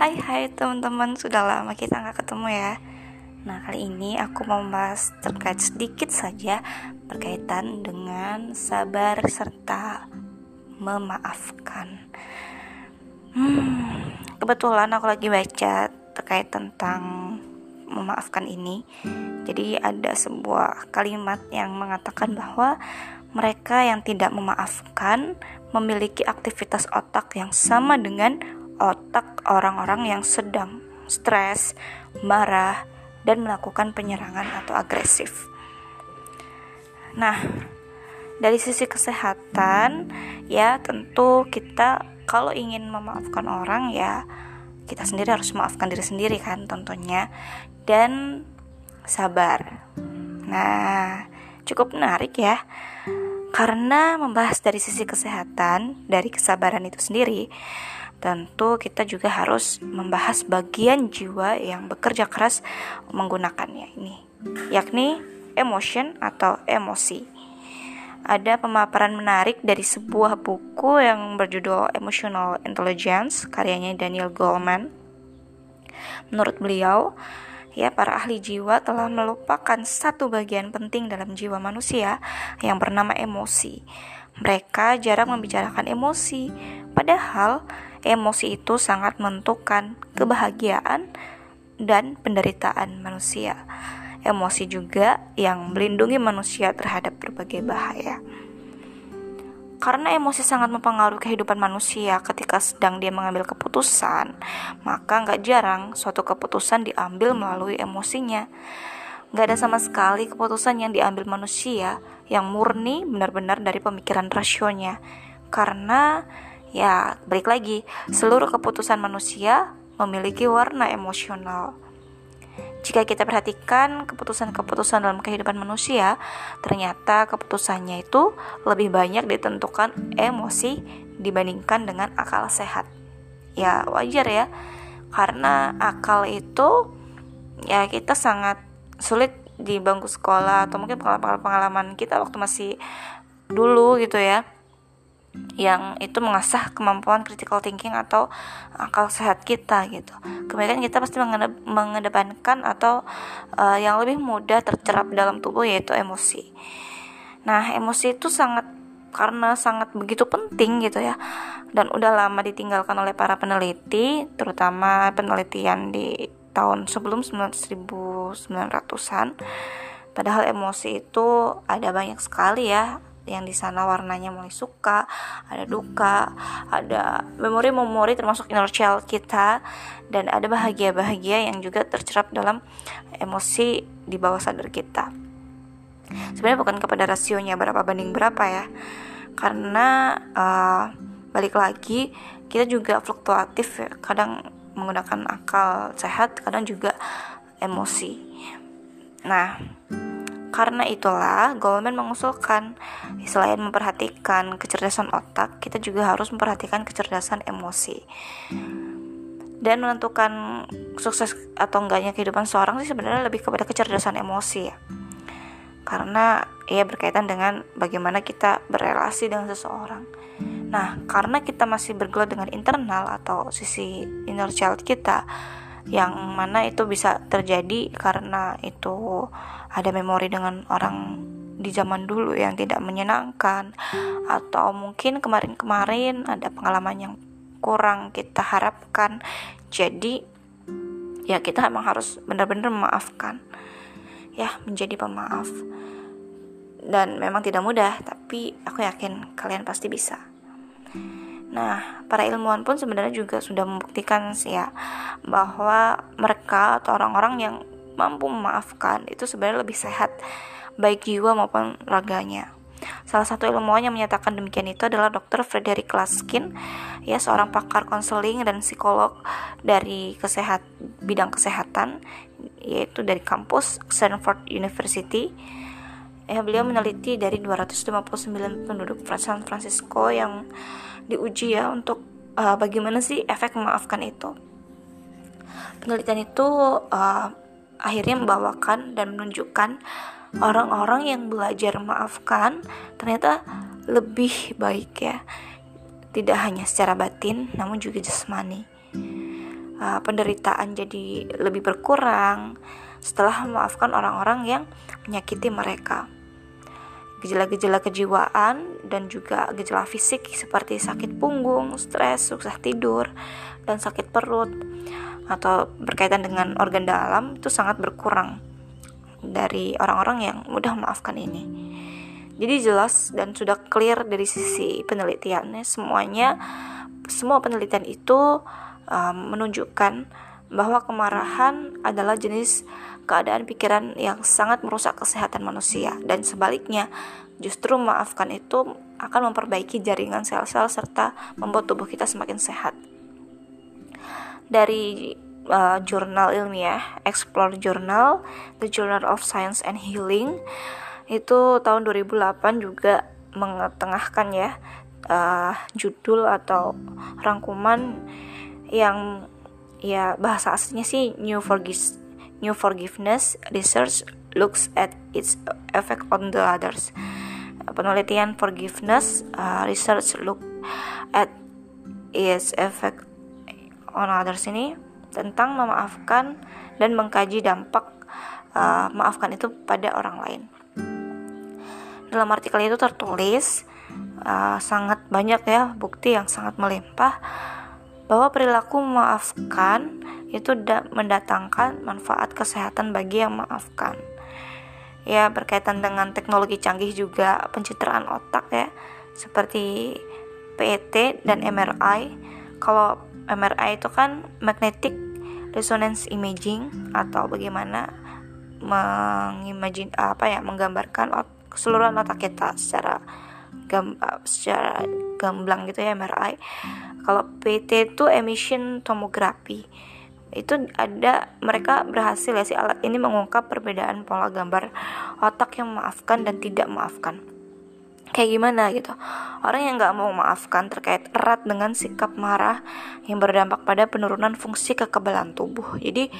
Hai hai teman-teman, sudah lama kita nggak ketemu ya. Nah kali ini aku mau membahas terkait sedikit saja Berkaitan dengan sabar serta memaafkan. Hmm, Kebetulan aku lagi baca terkait tentang memaafkan ini. Jadi ada sebuah kalimat yang mengatakan bahwa mereka yang tidak memaafkan memiliki aktivitas otak yang sama dengan otak orang-orang yang sedang stres, marah, dan melakukan penyerangan atau agresif. Nah, dari sisi kesehatan, ya tentu kita kalau ingin memaafkan orang ya kita sendiri harus memaafkan diri sendiri kan tentunya dan sabar. Nah, cukup menarik ya. Karena membahas dari sisi kesehatan, dari kesabaran itu sendiri, tentu kita juga harus membahas bagian jiwa yang bekerja keras menggunakannya ini, yakni emotion atau emosi. Ada pemaparan menarik dari sebuah buku yang berjudul Emotional Intelligence karyanya Daniel Goleman. Menurut beliau, ya para ahli jiwa telah melupakan satu bagian penting dalam jiwa manusia yang bernama emosi. Mereka jarang membicarakan emosi, padahal emosi itu sangat menentukan kebahagiaan dan penderitaan manusia. Emosi juga yang melindungi manusia terhadap berbagai bahaya. Karena emosi sangat mempengaruhi kehidupan manusia ketika sedang dia mengambil keputusan, maka nggak jarang suatu keputusan diambil melalui emosinya. Nggak ada sama sekali keputusan yang diambil manusia yang murni benar-benar dari pemikiran rasionya. Karena Ya, balik lagi, seluruh keputusan manusia memiliki warna emosional. Jika kita perhatikan keputusan-keputusan dalam kehidupan manusia, ternyata keputusannya itu lebih banyak ditentukan emosi dibandingkan dengan akal sehat. Ya, wajar ya. Karena akal itu ya kita sangat sulit di bangku sekolah atau mungkin pengalaman-pengalaman kita waktu masih dulu gitu ya yang itu mengasah kemampuan critical thinking atau akal sehat kita gitu. Kemudian kita pasti mengedepankan atau uh, yang lebih mudah tercerap dalam tubuh yaitu emosi. Nah, emosi itu sangat karena sangat begitu penting gitu ya dan udah lama ditinggalkan oleh para peneliti terutama penelitian di tahun sebelum 1900-an padahal emosi itu ada banyak sekali ya yang di sana warnanya mulai suka, ada duka, ada memori-memori termasuk inner child kita dan ada bahagia-bahagia yang juga tercerap dalam emosi di bawah sadar kita. Sebenarnya bukan kepada rasionya berapa banding berapa ya. Karena uh, balik lagi kita juga fluktuatif ya. Kadang menggunakan akal sehat, kadang juga emosi. Nah, karena itulah, Goldman mengusulkan selain memperhatikan kecerdasan otak, kita juga harus memperhatikan kecerdasan emosi. Dan menentukan sukses atau enggaknya kehidupan seorang sih sebenarnya lebih kepada kecerdasan emosi ya. Karena ia berkaitan dengan bagaimana kita berrelasi dengan seseorang. Nah, karena kita masih bergelut dengan internal atau sisi inner child kita, yang mana itu bisa terjadi karena itu ada memori dengan orang di zaman dulu yang tidak menyenangkan. Atau mungkin kemarin-kemarin ada pengalaman yang kurang kita harapkan. Jadi ya kita emang harus benar-benar memaafkan. Ya menjadi pemaaf. Dan memang tidak mudah tapi aku yakin kalian pasti bisa Nah, para ilmuwan pun sebenarnya juga sudah membuktikan sih ya bahwa mereka atau orang-orang yang mampu memaafkan itu sebenarnya lebih sehat baik jiwa maupun raganya. Salah satu ilmuwan yang menyatakan demikian itu adalah Dr. Frederick Laskin, ya seorang pakar konseling dan psikolog dari kesehat bidang kesehatan, yaitu dari kampus Stanford University. Ya, beliau meneliti dari 259 penduduk San Francisco yang diuji ya untuk uh, bagaimana sih efek memaafkan itu. Penelitian itu uh, akhirnya membawakan dan menunjukkan orang-orang yang belajar memaafkan ternyata lebih baik ya tidak hanya secara batin namun juga jasmani uh, penderitaan jadi lebih berkurang setelah memaafkan orang-orang yang menyakiti mereka. Gejala-gejala kejiwaan dan juga gejala fisik seperti sakit punggung, stres, susah tidur, dan sakit perut atau berkaitan dengan organ dalam itu sangat berkurang dari orang-orang yang mudah memaafkan ini. Jadi jelas dan sudah clear dari sisi penelitiannya semuanya semua penelitian itu um, menunjukkan bahwa kemarahan adalah jenis keadaan pikiran yang sangat merusak kesehatan manusia dan sebaliknya justru memaafkan itu akan memperbaiki jaringan sel-sel serta membuat tubuh kita semakin sehat. Dari uh, jurnal ilmiah Explore Journal, The Journal of Science and Healing itu tahun 2008 juga mengetengahkan ya uh, judul atau rangkuman yang ya bahasa aslinya sih New Forgiveness New Forgiveness Research looks at its effect on the others. Penelitian forgiveness uh, research look at its effect on others ini tentang memaafkan dan mengkaji dampak uh, maafkan itu pada orang lain. Dalam artikel itu tertulis uh, sangat banyak ya bukti yang sangat melimpah bahwa perilaku memaafkan itu mendatangkan manfaat kesehatan bagi yang memaafkan. Ya, berkaitan dengan teknologi canggih juga pencitraan otak ya, seperti PET dan MRI. Kalau MRI itu kan magnetic resonance imaging atau bagaimana mengimajin apa ya menggambarkan keseluruhan otak kita secara gam, secara gamblang gitu ya MRI kalau PT itu emission tomography itu ada mereka berhasil ya si alat ini mengungkap perbedaan pola gambar otak yang memaafkan dan tidak memaafkan. Kayak gimana gitu? Orang yang nggak mau memaafkan terkait erat dengan sikap marah yang berdampak pada penurunan fungsi kekebalan tubuh. Jadi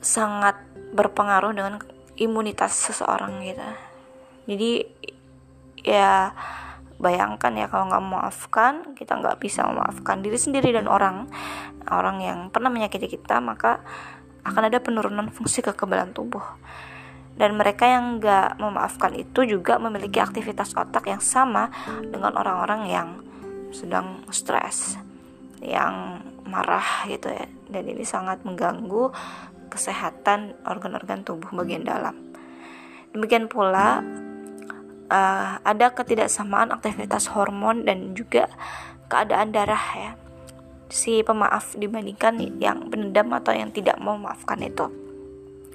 sangat berpengaruh dengan imunitas seseorang gitu. Jadi ya bayangkan ya kalau nggak memaafkan kita nggak bisa memaafkan diri sendiri dan orang orang yang pernah menyakiti kita maka akan ada penurunan fungsi kekebalan tubuh. Dan mereka yang nggak memaafkan itu juga memiliki aktivitas otak yang sama dengan orang-orang yang sedang stres yang marah gitu ya. Dan ini sangat mengganggu kesehatan organ-organ tubuh bagian dalam. Demikian pula uh, ada ketidaksamaan aktivitas hormon dan juga keadaan darah ya. Si pemaaf dibandingkan yang pendendam atau yang tidak mau memaafkan itu.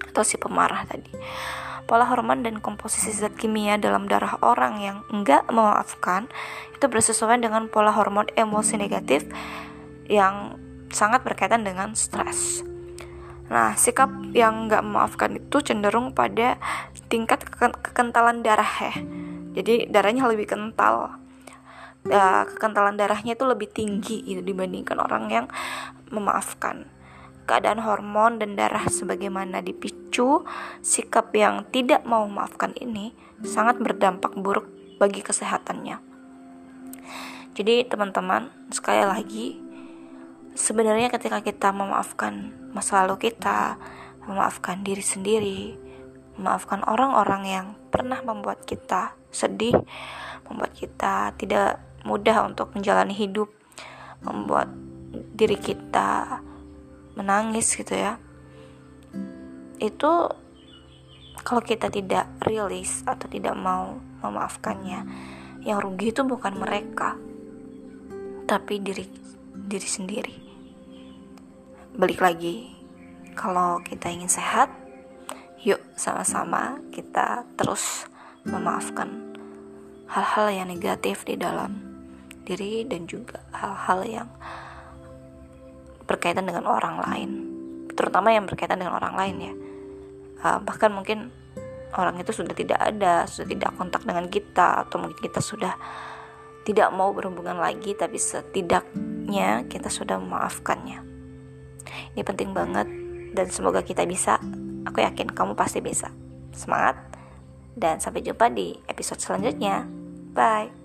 Atau si pemarah tadi. Pola hormon dan komposisi zat kimia dalam darah orang yang enggak memaafkan itu bersesuaian dengan pola hormon emosi negatif yang sangat berkaitan dengan stres Nah, sikap yang nggak memaafkan itu cenderung pada tingkat kekentalan darah ya. Jadi darahnya lebih kental. Ya, kekentalan darahnya itu lebih tinggi gitu dibandingkan orang yang memaafkan. Keadaan hormon dan darah sebagaimana dipicu, sikap yang tidak mau memaafkan ini sangat berdampak buruk bagi kesehatannya. Jadi teman-teman, sekali lagi sebenarnya ketika kita memaafkan masa lalu kita, memaafkan diri sendiri, memaafkan orang-orang yang pernah membuat kita sedih, membuat kita tidak mudah untuk menjalani hidup, membuat diri kita menangis gitu ya. Itu kalau kita tidak rilis atau tidak mau memaafkannya, yang rugi itu bukan mereka, tapi diri diri sendiri balik lagi. Kalau kita ingin sehat yuk sama-sama kita terus memaafkan hal-hal yang negatif di dalam diri dan juga hal-hal yang berkaitan dengan orang lain. Terutama yang berkaitan dengan orang lain ya. Uh, bahkan mungkin orang itu sudah tidak ada sudah tidak kontak dengan kita atau mungkin kita sudah tidak mau berhubungan lagi tapi setidaknya kita sudah memaafkannya ini penting banget dan semoga kita bisa. Aku yakin kamu pasti bisa. Semangat dan sampai jumpa di episode selanjutnya. Bye.